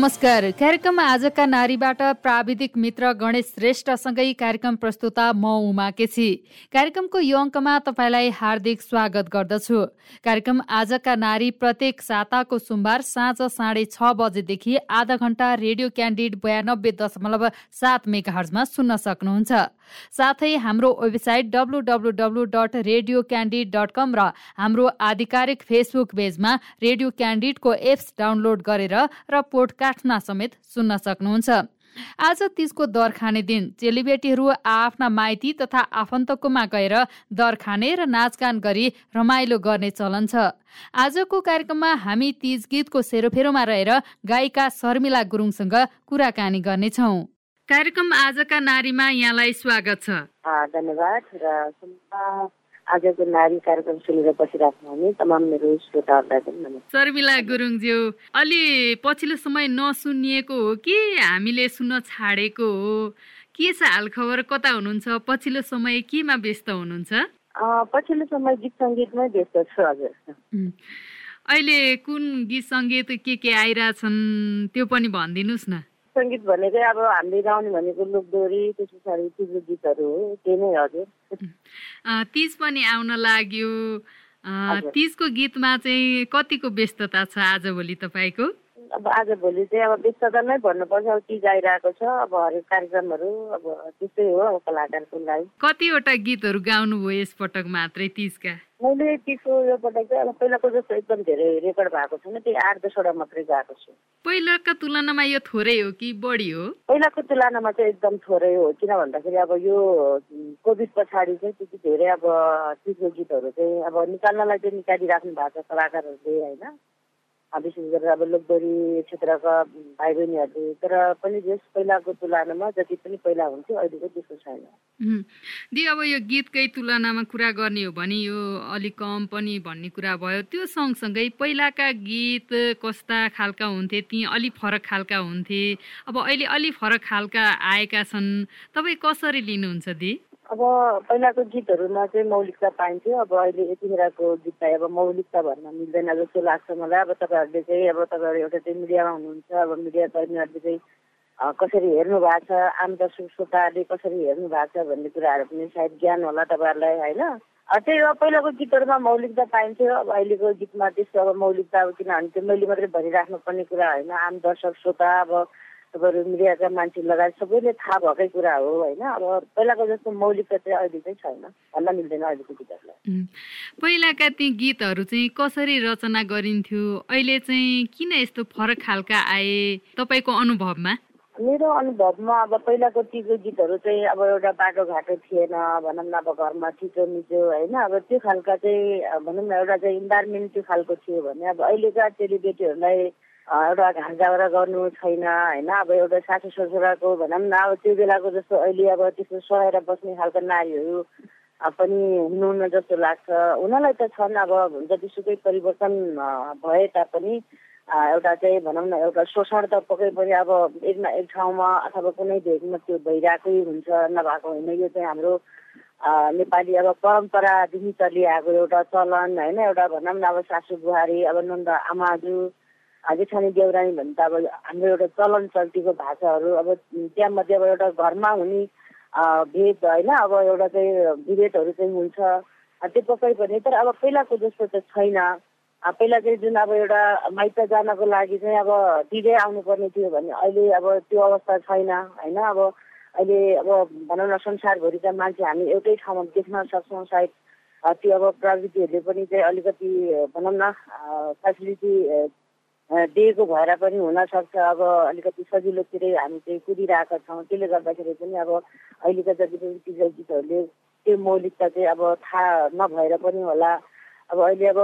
नमस्कार। कार्यक्रम आजका नारीबाट प्राविधिक मित्र गणेश श्रेष्ठसँगै कार्यक्रम प्रस्तुता म उमा केसी। कार्यक्रमको यो अङ्कमा तपाईँलाई हार्दिक स्वागत गर्दछु। कार्यक्रम आजका नारी प्रत्येक साताको सोमबार साँझ साढे छ बजेदेखि आधा घण्टा रेडियो क्यान्डिड बयानब्बे दशमलव सात मेगाहर्जमा सुन्न सक्नुहुन्छ। साथै हाम्रो website W dot radio candid dot com र हाम्रो आधिकारिक फेसबुक पेजमा रेडियो क्यान्डिडको एप्स डाउनलोड गरेर र पोडकास्टमा समेत सुन्न सक्नुहुन्छ। आज तिजको दर खाने दिन चेलीबेटीहरू आफ्ना माइती तथा आफन्तकोमा गएर दर खाने र नाचगान गरी रमाइलो गर्ने चलन छ। आजको कार्यक्रममा हामी तिज गीतको सेरोफेरोमा रहेर गायिका शर्मिला गुरुङसँग कुराकानी गर्नेछौँ। कार्यक्रम आजका नारीमा यहाँलाई स्वागत छ। धन्यवाद। र आजको नारी कार्यक्रम सुनेर बसिराख्नु तमाम मेरो श्रोताहरूलाई पनि नमस्कार। शर्मिला गुरुङज्यू अलि पछिल्लो समय नसुनिएको हो कि हामीले सुन्न छाडेको हो? के छ हालखबर? कता हुनुहुन्छ? पछिल्लो समय केमा व्यस्त हुनुहुन्छ? पछिल्लो समय गीत सङ्गीतमै व्यस्त छु हजुर अहिले कुन गीत सङ्गीत के के आइरहेछन् त्यो पनि भनिदिनुहोस् न। सङ्गीत भनेको अब हामीले गाउने भनेको लोकदोरी त्यस पछाडि तिम्रो गीतहरू हो त्यही नै हजुर। तिज पनि आउन लाग्यो। तिजको गीतमा चाहिँ कतिको व्यस्तता छ आजभोलि तपाईँको? अब आज भोलि चाहिँ अब व्यस्तता नै भन्नुपर्छ अब तिज आइरहेको छ अब हरेक कार्यक्रमहरू अब त्यस्तै हो अब कलाकारको लागि कतिवटा गीतहरू गाउनुभयो यसपटक मात्रै तिजका? मैले तिजको यो पटक चाहिँ अब पहिलाको जस्तो एकदम धेरै रेकर्ड भएको छैन त्यही आठ दसवटा मात्रै गएको छु। पहिलाका तुलनामा यो थोरै हो कि बढी हो? पहिलाको तुलनामा चाहिँ एकदम थोरै हो किन भन्दाखेरि अब यो कोभिड पछाडि चाहिँ त्यति धेरै अब तिजको गीतहरू चाहिँ अब निकाल्नलाई चाहिँ निकालिराख्नु भएको छ कलाकारहरूले होइन? विशेष गरेर अब लोकदोरी क्षेत्रका भाइ बहिनीहरूले तर पनि जस पहिलाको तुलनामा जति पनि पहिला हुन्थ्यो अहिलेको त्यस्तो छैन। दि अब यो गीतकै तुलनामा कुरा गर्ने हो भने यो अलिक कम पनि भन्ने कुरा भयो। त्यो सँगसँगै पहिलाका गीत कस्ता खालका हुन्थे ती अलिक फरक खालका हुन्थे। अब अहिले अलिक फरक खालका आएका छन्। तपाईँ कसरी लिनुहुन्छ दि? अब पहिलाको गीतहरूमा चाहिँ मौलिकता पाइन्थ्यो। अब अहिले यतिखेरको गीतलाई अब मौलिकता भन्न मिल्दैन जस्तो लाग्छ मलाई। अब तपाईँहरूले चाहिँ अब तपाईँहरू एउटा चाहिँ मिडियामा हुनुहुन्छ। अब मिडिया कर्मीहरूले चाहिँ कसरी हेर्नु भएको छ? आम दर्शक श्रोताहरूले कसरी हेर्नु भएको छ भन्ने कुराहरू पनि सायद ज्ञान होला तपाईँहरूलाई होइन? त्यही हो पहिलाको गीतहरूमा मौलिकता पाइन्थ्यो। अब अहिलेको गीतमा त्यस्तो अब मौलिकता अब किनभने त्यो मैले मात्रै भनिराख्नुपर्ने कुरा होइन। आम दर्शक श्रोता अब तपाईँहरू मिडियाका मान्छे लगायत सबैले थाहा भएकै कुरा हो होइन? अब पहिलाको जस्तो मौलिकता चाहिँ अहिले चाहिँ छैन। भन्न मिल्दैन अहिलेको गीतहरूलाई पहिलाका ती गीतहरू चाहिँ कसरी रचना गरिन्थ्यो? अहिले चाहिँ किन यस्तो फरक खालका आए तपाईँको अनुभवमा? मेरो अनुभवमा अब पहिलाको तिजो गीतहरू चाहिँ अब एउटा बाटोघाटो थिएन भनौँ न अब घरमा मिचो होइन? अब त्यो खालका चाहिँ भनौँ न एउटा चाहिँ इन्भाइरोमेन्ट त्यो खालको थियो भने अब अहिलेका चेलीबेटीहरूलाई एउटा घाँस गर्नु छैन होइन? अब एउटा सासु ससुराको भनौँ न अब त्यो बेलाको जस्तो अहिले अब त्यस्तो सहेर बस्ने खालको नारीहरू पनि हुनुहुन्न जस्तो लाग्छ। उनीहरूलाई त छन् अब जतिसुकै परिवर्तन भए तापनि एउटा चाहिँ भनौँ न एउटा शोषण त पक्कै पनि अब एक न एक ठाउँमा अथवा कुनै भेगमा त्यो भइरहेकै हुन्छ नभएको होइन। यो चाहिँ हाम्रो नेपाली अब परम्परादेखि चलिआएको एउटा चलन होइन? एउटा भनौँ न अब सासु बुहारी अब नन्द आमाजु जेठानी देउरानी भन्ने त अब हाम्रो एउटा चलन चल्तीको भाषाहरू अब त्यहाँमध्ये अब एउटा घरमा हुने भेद होइन अब एउटा चाहिँ विभेदहरू चाहिँ हुन्छ। त्यो पक्कै पनि तर अब पहिलाको जस्तो त छैन। पहिला चाहिँ जुन अब एउटा माइत जानको लागि चाहिँ अब दिँदै आउनुपर्ने थियो भने अहिले अब त्यो अवस्था छैन होइन? अब अहिले अब भनौँ न संसारभरिका मान्छे हामी एउटै ठाउँमा देख्न सक्छौँ सायद। त्यो अब प्रविधिहरूले पनि चाहिँ अलिकति भनौँ न फेसिलिटी दिएको भएर पनि हुनसक्छ। अब अलिकति सजिलोतिरै हामी चाहिँ कुदिरहेका छौँ। त्यसले गर्दाखेरि पनि अब अहिलेका जति पनि टिचर गीतहरूले त्यो मौलिकता चाहिँ अब थाहा नभएर पनि होला। अब अहिले अब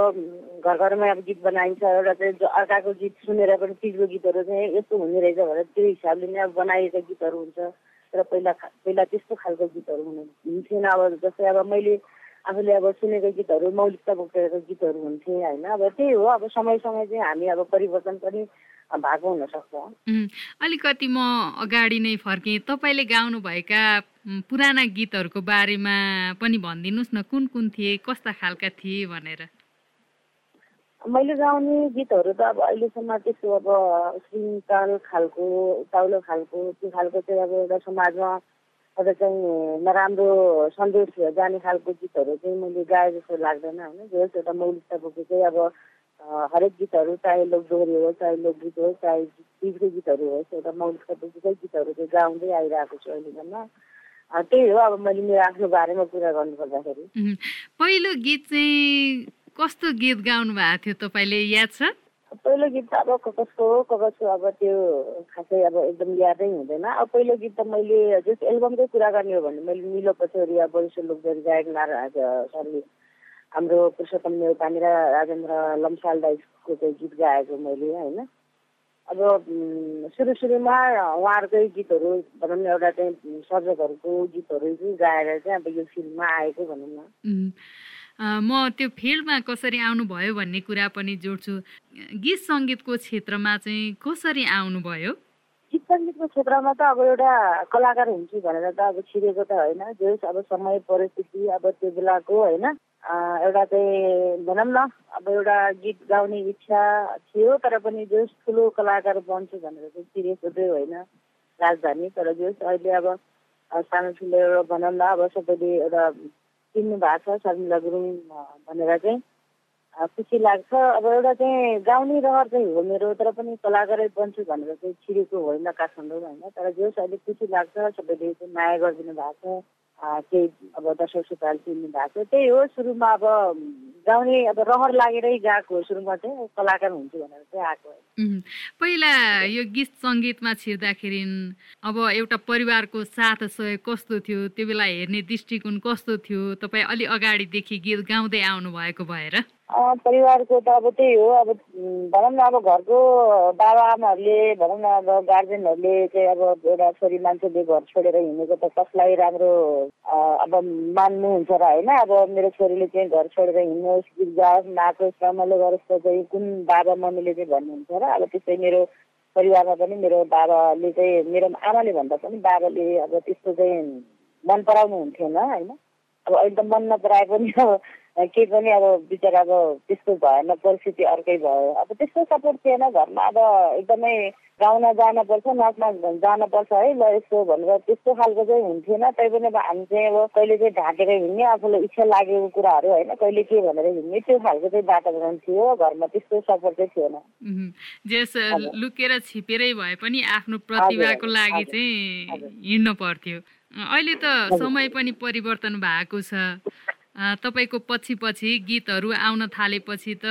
घर घरमै अब गीत बनाइन्छ एउटा चाहिँ अर्काको गीत सुनेर पनि तिजको गीतहरू चाहिँ यस्तो हुने रहेछ भनेर त्यो हिसाबले नै अब बनाइएका गीतहरू हुन्छ। तर पहिला पहिला त्यस्तो खालको गीतहरू हुन्थेन। अब जस्तै अब मैले आफूले अब सुनेको गीतहरू मौलिकता बोकेको गीतहरू हुन्थे होइन? अब त्यही हो अब समयसँग चाहिँ हामी अब परिवर्तन पनि भएको हुनसक्छ। अलिकति म अगाडि नै फर्केँ। तपाईँले गाउनुभएका पुराना गीतहरूको बारेमा पनि भनिदिनुहोस् न कुन कुन थिए कस्ता खालका थिए भनेर। मैले गाउने गीतहरू त अब अहिलेसम्म त्यस्तो अब श्रृङ्गाल खालको उताउलो खालको त्यो खालको चाहिँ अब एउटा समाजमा एउटा चाहिँ नराम्रो सन्देश जाने खालको गीतहरू चाहिँ मैले गाए जस्तो लाग्दैन होइन? जो एउटा मौलिकता बोकेकै अब हरेक गीतहरू चाहे लोकदोहोरी होस् चाहे लोकगीत होस् चाहे गीतको गीतहरू होस् एउटा मौलिकता बोकेकै गीतहरू चाहिँ गाउँदै आइरहेको छु अहिलेसम्म। त्यही हो अब मैले मेरो आफ्नो बारेमा कुरा गर्नु पर्दाखेरि पहिलो गीत चाहिँ कस्तो गीत गाउनु भएको थियो तपाईँले? याद छ? पहिलो गीत त अब कसको हो कसको अब त्यो खासै अब एकदम यादै हुँदैन। अब पहिलो गीत त मैले जस एल्बमकै कुरा गर्ने हो भने मैले मिलो पछौरी अब बरिसो लोकदरी गायक नारायण सरले हाम्रो पुरुषोत्तम नेउपानी र राजेन्द्र लम्साल दाइको चाहिँ गीत गाएको मैले होइन। अब सुरु सुरुमा उहाँहरूकै गीतहरू भनौँ न एउटा चाहिँ सर्जकहरूको गीतहरू चाहिँ गाएर चाहिँ अब यो फिल्ममा आएको भनौँ न। म त्यो फिल्डमा कसरी आउनुभयो भन्ने कुरा पनि जोड्छु। गीत सङ्गीतको क्षेत्रमा चाहिँ कसरी आउनुभयो? गीत सङ्गीतको क्षेत्रमा त अब एउटा कलाकार हुन्छु भनेर त अब छिरेको त होइन। जस अब समय परिस्थिति अब त्यो बेलाको होइन। एउटा चाहिँ भनौँ न अब एउटा गीत गाउने इच्छा थियो तर पनि जस ठुलो कलाकार बन्छु भनेर चाहिँ चिरेको चाहिँ होइन राजधानी। तर जस अहिले अब सानो ठुलो एउटा भनौँ न अब सबैले एउटा चिन्नु भएको छ शर्मिला गुरुङ भनेर चाहिँ। खुसी लाग्छ। अब एउटा चाहिँ गाउने रहर चाहिँ हो मेरो तर पनि कलाकारै बन्छु भनेर चाहिँ छिरेको होइन काठमाडौँ होइन। तर जोस् अहिले खुसी लाग्छ सबैले चाहिँ माया गरिदिनु भएको छ। केही अब दर्शक श्रोताले चिन्नु भएको त्यही हो सुरुमा अब गाउने अब रहर लागेरै गएको हो सुरुमा चाहिँ कलाकार हुन्छु भनेर चाहिँ आएको पहिला यो गीत सङ्गीतमा छिर्दाखेरि अब एउटा परिवारको साथ सहयोग कस्तो थियो त्यो बेला हेर्ने दृष्टिकोण कस्तो थियो तपाईँ अलि अगाडिदेखि गीत गाउँदै आउनु भएको भएर? परिवारको त अब त्यही हो अब भनौँ न अब घरको बाबाआमाहरूले भनौँ न अब गार्जेनहरूले चाहिँ अब एउटा छोरी मान्छेले घर छोडेर हिँडेको त कसलाई राम्रो अब मान्नुहुन्छ र होइन अब मेरो छोरीले चाहिँ घर छोडेर हिँड्नुहोस् गीत गाओस् नाचोस् रमाइलो गरोस् त चाहिँ कुन बाबा मम्मीले चाहिँ भन्नुहुन्छ र अब त्यस्तै मेरो परिवारमा पनि मेरो बाबाले चाहिँ मेरो आमाले भन्दा पनि बाबाले अब त्यस्तो चाहिँ मन पराउनु हुन्थेन होइन। अब अहिले त मन नपराए पनि अब केही पनि अब बिचरा अब त्यस्तो भएन परिस्थिति अर्कै भयो। अब त्यस्तो सपोर्ट थिएन घरमा। अब एकदमै गाउन जानुपर्छ नाचमा जानुपर्छ है ल यस्तो भनेर त्यस्तो खालको चाहिँ हुन्थेन। तैपनि अब हामी चाहिँ अब कहिले चाहिँ ढाकेर हिँड्ने आफूलाई इच्छा लागेको कुराहरू होइन कहिले के भनेर हिँड्ने त्यो खालको चाहिँ वातावरण थियो। घरमा त्यस्तो सपोर्ट चाहिँ थिएन। जेस लुकेर छिपेरै भए पनि आफ्नो प्रतिभाको लागि चाहिँ हिँड्नु पर्थ्यो। अहिले त समय पनि परिवर्तन भएको छ। तपाईँको पछि पछि गीतहरू आउन थालेपछि त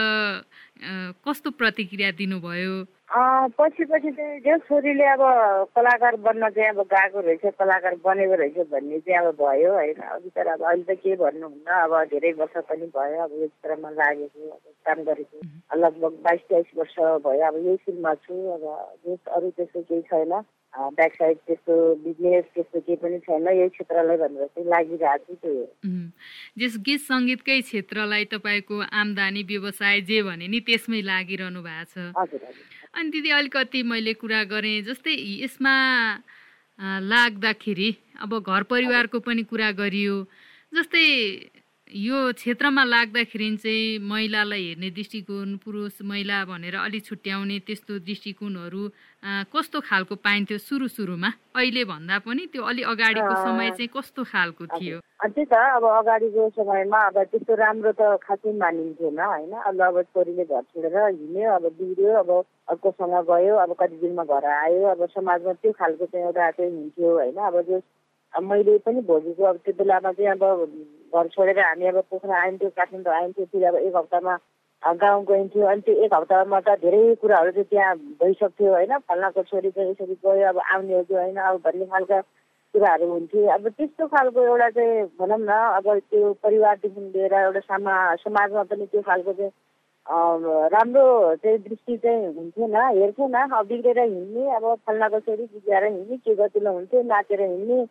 कस्तो प्रतिक्रिया दिनुभयो? पछि पछि चाहिँ जो छोरीले अब कलाकार बन्न चाहिँ अब गएको रहेछ कलाकार बनेको रहेछ भन्ने चाहिँ अब भयो होइन। अब तर अब अहिले त के भन्नुहुन्न? अब धेरै वर्ष पनि भयो अब यो क्षेत्रमा लागेको अब काम गरेको। लगभग बाइस तेइस वर्ष भयो अब यही फिल्ममा छु। अब अरू त्यस्तो केही छैन। ब्याक साइड त्यस्तो बिजनेस त्यस्तो केही पनि छैन। यही क्षेत्रलाई भनेर चाहिँ लागिरहेको छु त्यही जस गीत सङ्गीतकै क्षेत्रलाई तपाईँको आम्दानी व्यवसाय जे भने नि त्यसमै लागिरहनु भएको छ। अनि दिदी अलिकति मैले कुरा गरेँ जस्तै यसमा लाग्दाखेरि अब घर परिवारको पनि कुरा गरियो जस्तै यो क्षेत्रमा लाग्दाखेरि चाहिँ महिलालाई हेर्ने दृष्टिकोण पुरुष महिला भनेर अलि छुट्याउने त्यस्तो दृष्टिकोणहरू कस्तो खालको पाइन्थ्यो सुरु सुरुमा? अहिले भन्दा पनि त्यो अलि अगाडिको समय चाहिँ कस्तो खालको थियो? त्यही त अब अगाडिको समयमा अब त्यस्तो राम्रो त खासै मानिन्थेन होइन? अब अब छोरीले घर छोडेर हिँड्यो अब बिग्रियो अब अर्कोसँग गयो अब कति दिनमा घर आयो अब समाजमा त्यो खालको चाहिँ एउटा चाहिँ हुन्थ्यो होइन? अब जो मैले पनि भोगेको अब त्यो बेलामा चाहिँ अब घर छोडेर हामी अब पोखरा आइन्थ्यो काठमाडौँ आइन्थ्यो फेरि अब एक हप्तामा गाउँ गइन्थ्यो। अनि त्यो एक हप्तामा त धेरै कुराहरू चाहिँ त्यहाँ भइसक्थ्यो होइन? फल्नाको छोरी चाहिँ यसरी गयो अब आउने हो कि होइन? अब भन्ने खालका कुराहरू हुन्थ्यो। अब त्यस्तो खालको एउटा चाहिँ भनौँ न अब त्यो परिवारदेखि लिएर एउटा समा समाजमा पनि त्यो खालको चाहिँ राम्रो चाहिँ दृष्टि चाहिँ हुन्थेन। हेर्थेन। अब बिग्रेर हिँड्ने अब फल्नाको छोरी बिग्रेर हिँड्ने के गतिलो हुन्थ्यो नाचेर हिँड्ने।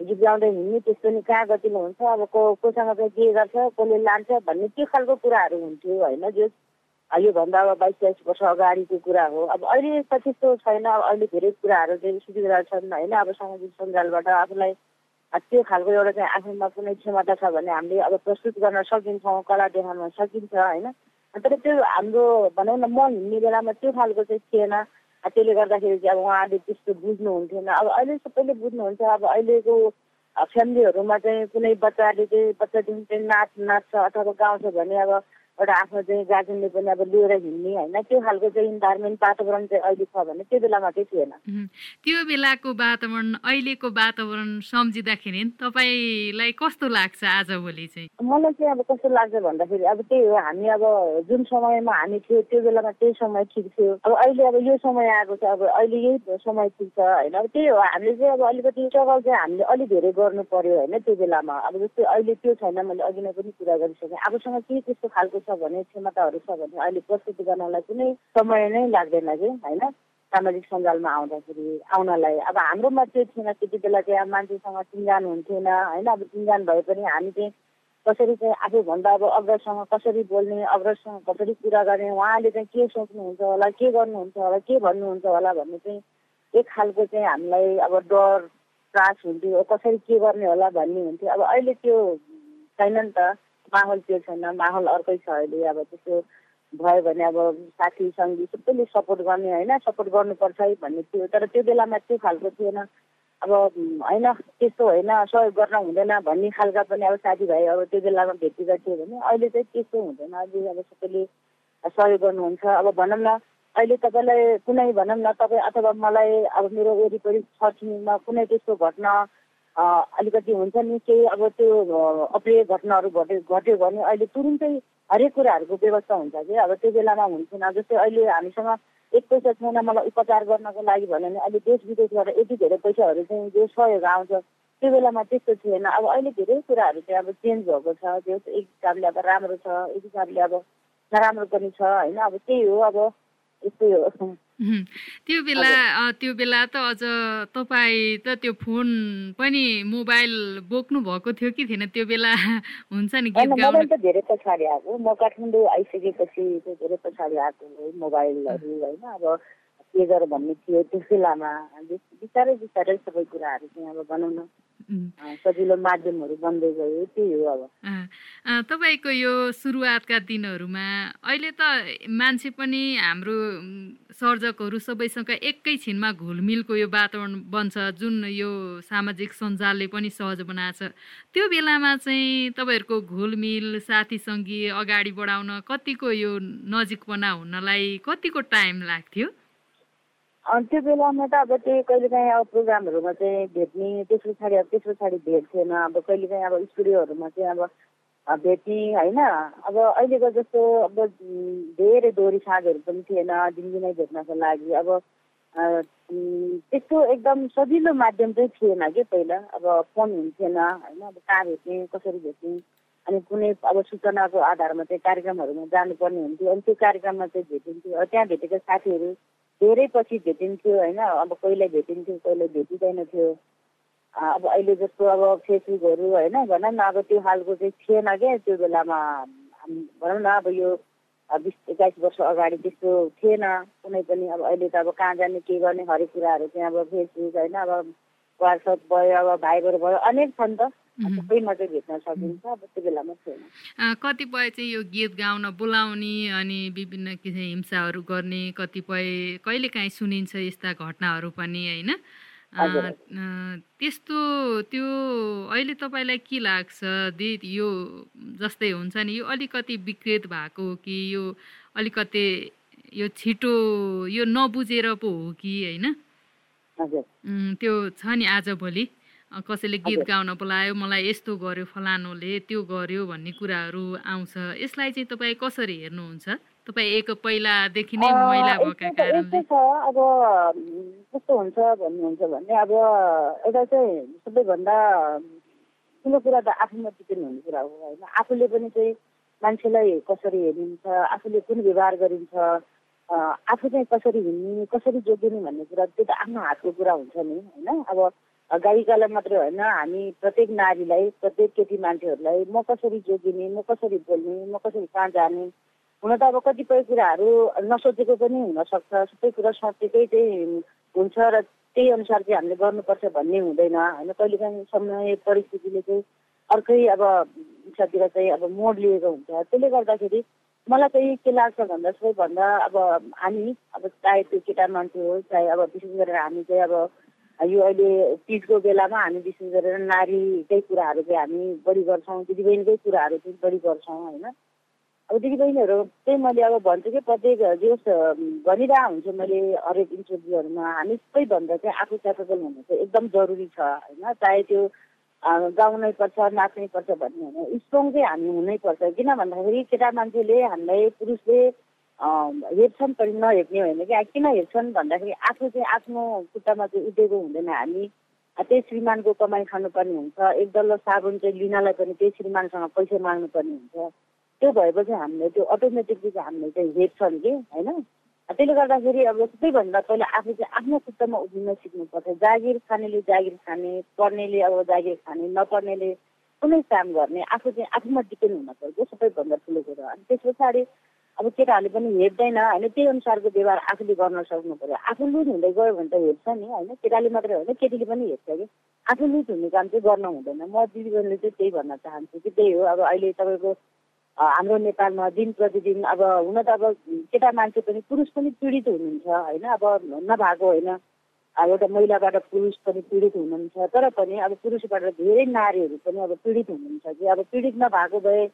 गीत गाउँदै हिँड्ने त्यस्तो नि कहाँ गतिलो हुन्छ? अब को कोसँग चाहिँ के गर्छ? कसले लान्छ? भन्ने त्यो खालको कुराहरू हुन्थ्यो होइन जो योभन्दा अब बाइस तेइस वर्ष अगाडिको कुरा हो। अब अहिले त त्यस्तो छैन। अब अहिले धेरै कुराहरू चाहिँ सुविधा छन् होइन? अब सामाजिक सञ्जालबाट आफूलाई त्यो खालको एउटा चाहिँ आफूमा कुनै क्षमता छ भने हामीले अब प्रस्तुत गर्न सकिन्छौँ कला देखाउन सकिन्छ होइन? तर त्यो हाम्रो भनौँ न म हिँड्ने बेलामा त्यो खालको चाहिँ थिएन। त्यसले गर्दाखेरि चाहिँ अब उहाँले त्यस्तो बुझ्नुहुन्थेन। अब अहिले सबैले बुझ्नुहुन्छ अब अहिलेको फ्यामिलीहरूमा चाहिँ कुनै बच्चाले चाहिँ बच्चादेखि चाहिँ नाच नाच्छ अथवा गाउँछ भने अब एउटा आफ्नो चाहिँ गार्जेनले पनि अब लिएर हिँड्ने होइन त्यो खालको चाहिँ इन्भाइरोमेन्ट वातावरण चाहिँ अहिले छ भने त्यो बेलामा चाहिँ थिएन। त्यो बेलाको वातावरण अहिलेको वातावरण सम्झिँदाखेरि तपाईँलाई कस्तो लाग्छ आजभोलि चाहिँ? मलाई चाहिँ अब कस्तो लाग्छ भन्दाखेरि अब त्यही हो हामी अब जुन समयमा हामी थियो त्यो बेलामा त्यही समय ठिक थियो। अब अहिले अब यो समय आएको छ अब अहिले यही समय ठिक छ होइन? अब त्यही हो हामीले चाहिँ अब अलिकति स्ट्रगल चाहिँ हामीले अलिक धेरै गर्नु पर्यो होइन? त्यो बेलामा। अब जस्तै अहिले त्यो छैन मैले अघि नै पनि कुरा गरिसकेँ। आफूसँग के त्यस्तो खालको छ भने क्षमताहरू छ भने अहिले प्रस्तुति गर्नलाई कुनै समय नै लाग्दैन कि होइन? सामाजिक सञ्जालमा आउँदाखेरि आउनलाई। अब हाम्रोमा त्यो थिएन त्यति बेला चाहिँ अब मान्छेसँग चिन्जान हुन्थेन होइन? अब चिन्जान भए पनि हामी चाहिँ कसरी चाहिँ आफूभन्दा अब अग्रजसँग कसरी बोल्ने अग्रजसँग कसरी कुरा गर्ने उहाँले चाहिँ के सोच्नुहुन्छ होला के गर्नुहुन्छ होला के भन्नुहुन्छ होला भन्ने चाहिँ एक खालको चाहिँ हामीलाई अब डर त्रास हुन्थ्यो कसरी के गर्ने होला भन्ने हुन्थ्यो। अब अहिले त्यो छैन नि त। माहौल त्यो छैन माहौल अर्कै छ अहिले। अब त्यस्तो भयो भने अब साथी सङ्गी सबैले सपोर्ट गर्ने होइन? सपोर्ट गर्नुपर्छ है भन्ने थियो। तर त्यो बेलामा त्यो खालको थिएन। अब होइन त्यस्तो होइन सहयोग गर्न हुँदैन भन्ने खालका पनि अब साथीभाइ अब त्यो बेलामा भेटेका थियो भने अहिले चाहिँ त्यस्तो हुँदैन। अहिले अब सबैले सहयोग गर्नुहुन्छ। अब भनौँ न अहिले तपाईँलाई कुनै भनौँ न तपाईँ अथवा मलाई अब मेरो वरिपरि छरछिमेकमा कुनै त्यस्तो घटना अलिकति हुन्छ नि केही अब त्यो अप्रिय घटनाहरू घट्यो घट्यो भने अहिले तुरुन्तै हरेक कुराहरूको व्यवस्था हुन्छ कि? अब त्यो बेलामा हुन्थेन। जस्तै अहिले हामीसँग एक पैसा छैन मलाई उपचार गर्नको लागि भन्यो भने अहिले देश विदेशबाट यति धेरै पैसाहरू चाहिँ जो सहयोग आउँछ त्यो बेलामा त्यस्तो थिएन। अब अहिले धेरै कुराहरू चाहिँ अब चेन्ज भएको छ। त्यो एक हिसाबले अब राम्रो छ एक हिसाबले अब नराम्रो पनि छ होइन? अब त्यही हो। अब हो। त्यो बेला त्यो बेला त अझ तपाईँ त त्यो फोन पनि मोबाइल बोक्नु भएको थियो कि थिएन? त्यो बेला हुन्छ नि गीत गाउनु त धेरै पछाडि आएको। म काठमाडौँ आइसकेपछि धेरै पछाडि आएको मोबाइलहरू होइन। अब के गर भन्ने थियो त्यो बेलामा। बिस्तारै बिस्तारै सबै कुराहरू चाहिँ अब बनाउन सजिलो माध्यमहरू बन्दै गयो त्यही हो अब। तपाईँको यो सुरुवातका दिनहरूमा अहिले त मान्छे पनि हाम्रो सर्जकहरू सबैसँग एकैछिनमा घुलमिलको यो वातावरण बन्छ जुन यो सामाजिक सञ्जालले पनि सहज बनाएको छ। त्यो बेलामा चाहिँ तपाईँहरूको घुलमिल साथी सङ्गी अगाडि बढाउन कतिको यो नजिकपना हुनलाई कतिको टाइम लाग्थ्यो? त्यो बेलामा त अब त्यही कहिलेकाहीँ अब प्रोग्रामहरूमा चाहिँ भेट्ने त्यस पछाडि अब त्यस पछाडि भेट्थेन अब कहिलेकाहीँ अब स्टुडियोहरूमा चाहिँ अब भेट्ने होइन। अब अहिलेको जस्तो अब धेरै दोहोरी साँझहरू पनि थिएन दिनदिनै भेट्नको लागि। अब त्यस्तो एकदम सजिलो माध्यम चाहिँ थिएन कि पहिला। अब फोन हुन्थेन होइन। अब कहाँ भेट्ने कसरी भेट्ने? अनि कुनै अब सूचनाको आधारमा चाहिँ कार्यक्रमहरूमा जानुपर्ने हुन्थ्यो। अनि त्यो कार्यक्रममा चाहिँ भेटिन्थ्यो। त्यहाँ भेटेको साथीहरू धेरै पछि भेटिन्थ्यो होइन? अब कहिले भेटिन्थ्यो कहिले भेटिँदैन थियो अब अहिले जस्तो अब फेसबुकहरू होइन? भनौँ न अब त्यो खालको चाहिँ थिएन क्या त्यो बेलामा। भनौँ न अब यो बिस एक्काइस वर्ष अगाडि त्यस्तो थिएन। कुनै पनि अब अहिले त अब कहाँ जाने के गर्ने हरेक कुराहरू चाहिँ अब फेसबुक होइन? अब वाट्सएप भयो अब भाइबर भयो अनेक छन् त। कतिपय चाहिँ यो गीत गाउन बोलाउने अनि विभिन्न किसिम हिंसाहरू गर्ने कतिपय कहिलेकाहीँ सुनिन्छ यस्ता घटनाहरू पनि होइन? त्यस्तो त्यो अहिले तपाईँलाई के लाग्छ? दि यो जस्तै हुन्छ नि यो अलिकति विकृत भएको हो कि यो अलिकति यो छिटो यो नबुझेर पो हो कि होइन? त्यो छ नि आजभोलि। कसैले गीत गाउन बोलायो मलाई यस्तो गर्यो फलानुले त्यो गर्यो भन्ने कुराहरू आउँछ। यसलाई चाहिँ तपाईँ कसरी हेर्नुहुन्छ? तपाईँ एक पहिलादेखि नै महिला भएका कारणले। अब कस्तो हुन्छ भन्नुहुन्छ भने अब एउटा चाहिँ सबैभन्दा ठुलो कुरा त आफूमा डिपेन्ड हुने कुरा हो होइन? आफूले पनि चाहिँ मान्छेलाई कसरी हेरिन्छ आफूले कुन व्यवहार गरिन्छ आफू चाहिँ कसरी हिँड्ने कसरी जोगिने भन्ने कुरा त्यो त आफ्नो हातको कुरा हुन्छ नि होइन? अब गायिकालाई मात्रै होइन हामी प्रत्येक नारीलाई प्रत्येक केटी मान्छेहरूलाई म कसरी जोगिने म कसरी बोल्ने म कसरी कहाँ जाने हुन त अब कतिपय कुराहरू नसोचेको पनि हुनसक्छ सबै कुरा सोचेकै चाहिँ हुन्छ र त्यही अनुसार चाहिँ हामीले गर्नुपर्छ भन्ने हुँदैन होइन? कहिलेकाहीँ समय परिस्थितिले चाहिँ अर्कै अब इच्छातिर चाहिँ अब मोड लिएको हुन्छ। त्यसले गर्दाखेरि मलाई चाहिँ के लाग्छ भन्दा सबैभन्दा अब हामी अब चाहे त्यो केटा मान्छे हो चाहे अब विशेष गरेर हामी चाहिँ अब यो अहिले तिजको बेलामा हामी विशेष गरेर नारीकै कुराहरू चाहिँ हामी बढी गर्छौँ दिदीबहिनीकै कुराहरू चाहिँ बढी गर्छौँ होइन? अब दिदीबहिनीहरू चाहिँ मैले अब भन्छु कि प्रत्येक जो भनिरहेको हुन्छु मैले हरेक इन्टरभ्यूहरूमा हामी सबैभन्दा चाहिँ आफू क्यापेबल हुनु चाहिँ एकदम जरुरी छ होइन? चाहे त्यो गाउनै पर्छ नाच्नै पर्छ भन्ने होइन। स्ट्रङ चाहिँ हामी हुनैपर्छ किन भन्दाखेरि केटा मान्छेले हामीलाई पुरुषले हेर्छन् पनि नहेर्ने होइन कि किन हेर्छन् भन्दाखेरि आफू चाहिँ आफ्नो खुट्टामा चाहिँ उठेको हुँदैन हामी त्यही श्रीमानको कमाइ खानुपर्ने हुन्छ एक डल्लो साबुन चाहिँ लिनलाई पनि त्यही श्रीमानसँग पैसा माग्नुपर्ने हुन्छ त्यो भएपछि हामीले त्यो अटोमेटिकली चाहिँ हामीले चाहिँ हेर्छन् कि होइन त्यसले गर्दाखेरि अब सबैभन्दा पहिला आफू चाहिँ आफ्नो खुट्टामा उभिन सिक्नुपर्छ जागिर खानेले जागिर खाने पढ्नेले अब जागिर खाने नपढ्नेले कुनै काम गर्ने आफू चाहिँ आफूमा डिपेन्ड हुन पर्छ सबैभन्दा ठुलो कुरो अनि त्यस पछाडि अब केटाहरूले पनि हेर्दैन होइन? त्यही अनुसारको व्यवहार आफूले गर्न सक्नु पऱ्यो। आफू लुज हुँदै गयो भने त हेर्छ नि होइन? केटाले मात्रै होइन केटीले पनि हेर्छ कि? आफू लुज हुने काम चाहिँ गर्न हुँदैन। म दिदीबहिनीले चाहिँ त्यही भन्न चाहन्छु कि त्यही हो। अब अहिले तपाईँको हाम्रो नेपालमा दिन प्रतिदिन अब हुन त अब केटा मान्छे पनि पुरुष पनि पीडित हुनुहुन्छ होइन? अब नभएको होइन। एउटा महिलाबाट पुरुष पनि पीडित हुनुहुन्छ। तर पनि अब पुरुषबाट धेरै नारीहरू पनि अब पीडित हुनुहुन्छ कि? अब पीडित नभएको भए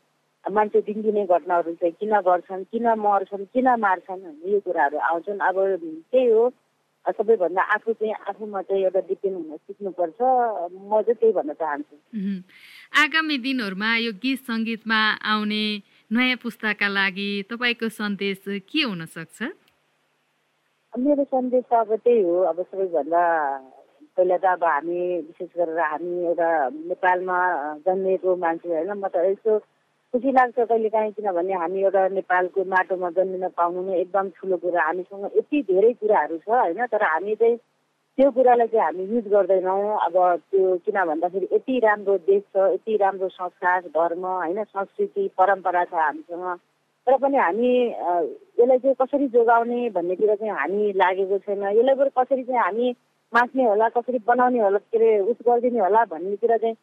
मान्छे दिनदिनै घटनाहरू चाहिँ किन गर्छन् किन मर्छन् किन मार्छन् यो कुराहरू आउँछन्। अब त्यही हो। सबैभन्दा आफू चाहिँ आफूमा चाहिँ एउटा डिपेन्ड हुन सिक्नुपर्छ। म चाहिँ त्यही भन्न चाहन्छु। आगामी दिनहरूमा यो गीत सङ्गीतमा आउने नयाँ पुस्ताका लागि तपाईँको सन्देश के हुन सक्छ? मेरो सन्देश अब त्यही हो। अब सबैभन्दा पहिला त अब हामी विशेष गरेर हामी एउटा नेपालमा जन्मिएको मान्छे होइन। म त यसो खुसी लाग्छ कहिले काहीँ किनभने हामी एउटा नेपालको माटोमा जन्मिन पाउनु नै एकदम ठुलो कुरा। हामीसँग यति धेरै कुराहरू छ होइन? तर हामी चाहिँ त्यो कुरालाई चाहिँ हामी युज गर्दैनौँ। अब त्यो किन भन्दाखेरि यति राम्रो देश छ यति राम्रो संस्कार धर्म होइन? संस्कृति परम्परा छ हामीसँग। तर पनि हामी यसलाई चाहिँ कसरी जोगाउने भन्नेतिर चाहिँ हामी लागेको छैन। यसलाई बरु कसरी चाहिँ हामी मास्ने होला कसरी बनाउने होला के अरे उस गरिदिने होला भन्नेतिर चाहिँ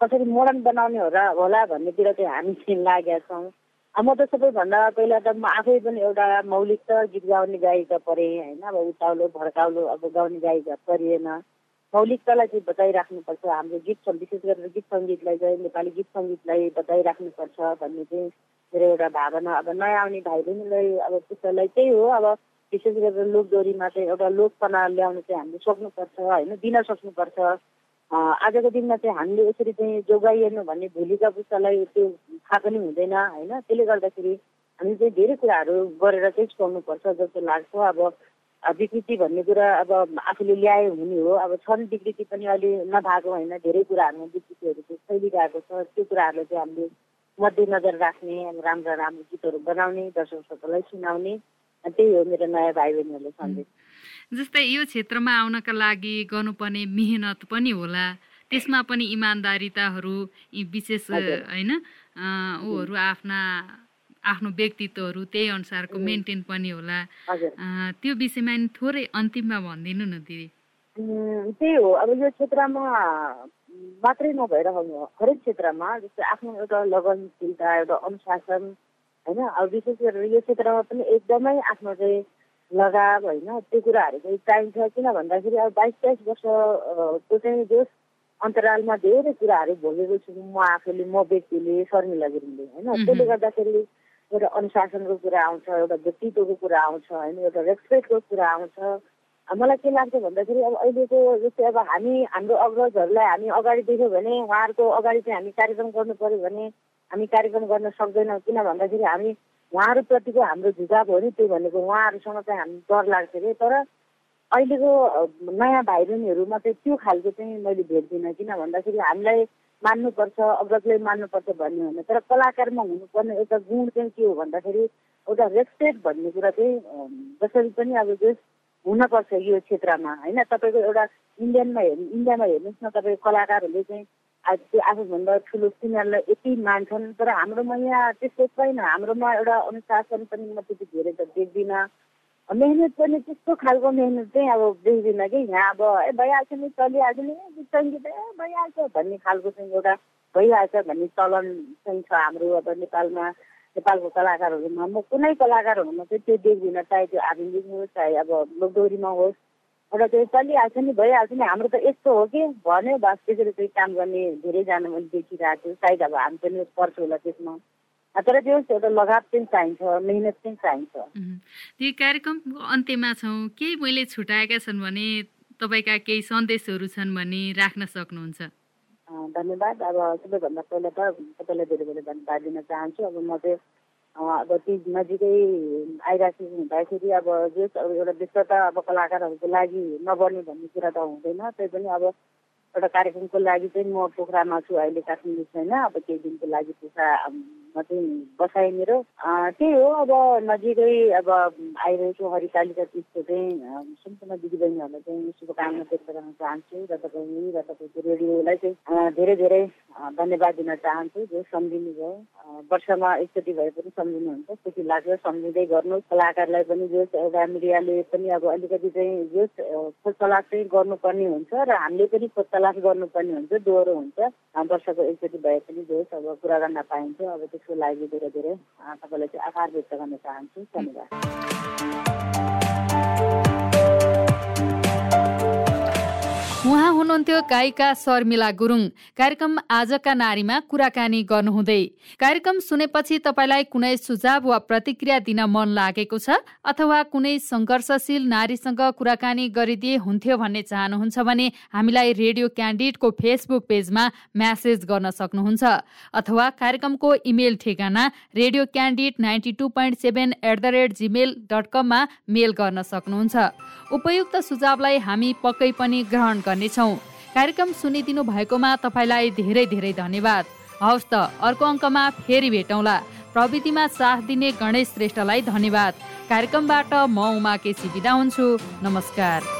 कसरी मोडर्न बनाउने होला होला भन्नेतिर चाहिँ हामी लागेका छौँ। म त सबैभन्दा पहिला त म आफै पनि एउटा मौलिक त गीत गाउने गायिका परेँ होइन? अब उताउलो भड्काउलो अब गाउने गायिका परिएन। मौलिकतालाई चाहिँ बचाइराख्नुपर्छ हाम्रो गीत विशेष गरेर गीत सङ्गीतलाई चाहिँ नेपाली गीत सङ्गीतलाई बचाइराख्नुपर्छ भन्ने चाहिँ मेरो एउटा भावना। अब नयाँ आउने भाइ बहिनीलाई अब पुस्तालाई त्यही हो। अब विशेष गरेर लोकदोरीमा चाहिँ एउटा लोकपना ल्याउनु चाहिँ हामीले सक्नुपर्छ होइन? दिन सक्नुपर्छ। आजको दिनमा चाहिँ हामीले यसरी चाहिँ जोगाइएन भने भोलिका पुस्तालाई त्यो थाहा पनि हुँदैन होइन? त्यसले गर्दाखेरि हामी चाहिँ धेरै कुराहरू गरेर चाहिँ छोड्नुपर्छ जस्तो लाग्छ। अब विकृति भन्ने कुरा अब आफूले ल्याए हुने हो। अब छन् विकृति पनि अहिले नभएको होइन धेरै कुराहरूमा विकृतिहरू चाहिँ फैलिरहेको छ। त्यो कुराहरूलाई चाहिँ हामीले मध्यनजर राख्ने राम्रा राम्रो गीतहरू बनाउने दर्शकहरूलाई सुनाउने। त्यही हो मेरो नयाँ भाइ बहिनीहरूले सन्देश। जस्तै यो क्षेत्रमा आउनका लागि गर्नुपर्ने मेहनत पनि होला। त्यसमा पनि इमान्दारिताहरू विशेष होइन ऊहरू आफ्ना आफ्नो व्यक्तित्वहरू त्यही अनुसारको मेन्टेन पनि होला। त्यो विषयमा नि थोरै अन्तिममा भनिदिनु न दिदी। त्यही हो। अब यो क्षेत्रमा मात्रै नभएर हरेक क्षेत्रमा जस्तै आफ्नो एउटा लगनशीलता एउटा अनुशासन होइन? अब विशेष गरेर यो क्षेत्रमा पनि एकदमै आफ्नो चाहिँ लगाव होइन त्यो कुराहरू चाहिँ चाहिन्छ किन भन्दाखेरि अब बाइस तेइस वर्षको चाहिँ जस अन्तरालमा धेरै कुराहरू भोगेको छु। म आफूले म व्यक्तिले शर्मिला गुरुङले होइन? त्यसले गर्दाखेरि एउटा अनुशासनको कुरा आउँछ एउटा व्यक्तित्वको कुरा आउँछ होइन? एउटा रेस्पेक्टको कुरा आउँछ। मलाई के लाग्छ भन्दाखेरि अब अहिलेको जस्तै अब हामी हाम्रो अग्रजहरूलाई हामी अगाडि देख्यौँ भने उहाँहरूको अगाडि चाहिँ हामी कार्यक्रम गर्नु पऱ्यो भने हामी कार्यक्रम गर्न सक्दैनौँ। किन भन्दाखेरि हामी उहाँहरूप्रतिको हाम्रो झुकाव हो नि त्यो भनेको उहाँहरूसँग चाहिँ हामी डर लाग्छ कि तर अहिलेको नयाँ भाइ बहिनीहरूमा चाहिँ त्यो खालको चाहिँ मैले भेट्दिनँ। किन भन्दाखेरि हामीलाई मान्नुपर्छ अग्रजलाई मान्नुपर्छ भन्ने होइन। तर कलाकारमा हुनुपर्ने एउटा गुण चाहिँ के हो भन्दाखेरि एउटा रेस्पेक्ट भन्ने कुरा चाहिँ जसरी पनि अब जस हुनपर्छ यो क्षेत्रमा। होइन तपाईँको एउटा इन्डियनमा हेर्नु इन्डियामा हेर्नुहोस् न तपाईँको कलाकारहरूले चाहिँ त्यो आफूभन्दा ठुलो तिनीहरूलाई यति मान्छन् तर हाम्रोमा यहाँ त्यस्तो छैन। हाम्रोमा एउटा अनुशासन पनि म त्यति धेरै त देख्दिनँ। मेहनत पनि त्यस्तो खालको मेहनत चाहिँ अब देख्दिनँ कि। यहाँ अब ए भइहाल्छ नि चलिहाल्छ नि गीत सङ्गीत ए भइहाल्छ भन्ने खालको चाहिँ एउटा भइहाल्छ भन्ने चलन चाहिँ छ हाम्रो अब नेपालमा। नेपालको कलाकारहरूमा। म कुनै कलाकारहरूमा चाहिँ त्यो देख्दिनँ चाहे त्यो आधुनिक होस् चाहे अब लोकदोरीमा होस्। एउटा चाहिँ चलिहाल्छ नि भइहाल्छ नि। हाम्रो त यस्तो हो कि भन्यो बस त्यसरी चाहिँ काम गर्ने धेरैजना मैले देखिरहेको छु। सायद अब हामी पनि पर्छ होला त्यसमा। तर त्यो एउटा लगाव चाहिँ चाहिन्छ मेहनत चाहिन्छ। त्यो कार्यक्रमको अन्त्यमा छौँ। केही मैले छुट्याएका छन् भने तपाईँका केही सन्देशहरू छन् भने राख्न सक्नुहुन्छ। धन्यवाद। अब सबैभन्दा पहिला त तपाईँलाई धेरै धेरै धन्यवाद दिन चाहन्छु। अब म चाहिँ अब ती नजिकै आइराखेको हुँदाखेरि अब अब एउटा व्यस्तता अब कलाकारहरूको लागि नबढ्ने भन्ने कुरा त हुँदैन। तै पनि अब एउटा कार्यक्रमको लागि चाहिँ म पोखरामा छु अहिले काठमाडौँ छैन। अब केही दिनको लागि पोखरामा चाहिँ बसाएँ मेरो। त्यही हो अब नजिकै अब आइरहेको हरितालिका तिजको चाहिँ सम्पूर्ण दिदीबहिनीहरूलाई चाहिँ शुभकामना व्यक्त गर्न चाहन्छु र तपाईँ र तपाईँको रेडियोलाई चाहिँ धेरै धेरै धन्यवाद दिन चाहन्छु जो सम्झिनु भयो। वर्षमा एकचोटि भए पनि सम्झिनुहुन्छ खुसी लाग्छ सम्झिँदै गर्नु। कलाकारलाई पनि जो एउटा मिडियाले पनि अब अलिकति चाहिँ जो खोज तलास चाहिँ गर्नुपर्ने हुन्छ र हामीले पनि खोज तलास गर्नुपर्ने हुन्छ दोहोरो हुन्छ। वर्षको एकचोटि भए पनि जो अब कुरा गर्न पाइन्छ। अब त्यसको लागि धेरै धेरै तपाईँलाई चाहिँ आभार व्यक्त गर्न चाहन्छु। धन्यवाद। उहाँ हुनुहुन्थ्यो गायिका शर्मिला गुरुङ। कार्यक्रम आजका नारीमा कुराकानी गर्नुहुँदै। कार्यक्रम सुनेपछि तपाईँलाई कुनै सुझाव वा प्रतिक्रिया दिन मन लागेको छ? अथवा कुनै सङ्घर्षशील नारीसँग कुराकानी गरिदिए हुन्थ्यो भन्ने चाहनुहुन्छ भने हामीलाई रेडियो क्यान्डिडको फेसबुक पेजमा म्यासेज गर्न सक्नुहुन्छ। अथवा कार्यक्रमको इमेल ठेगाना radio candid ninety two point seven at the rate Gmail dot कममा मेल गर्न सक्नुहुन्छ। उपयुक्त सुझावलाई हामी पक्कै पनि ग्रहण गर्नेछौँ। कार्यक्रम सुनिदिनु भएकोमा तपाईँलाई धेरै धेरै धन्यवाद। हवस् त अर्को अङ्कमा फेरि भेटौँला। प्रविधिमा साथ दिने गणेश श्रेष्ठलाई धन्यवाद। कार्यक्रमबाट म उमा केसी बिदा हुन्छु। नमस्कार।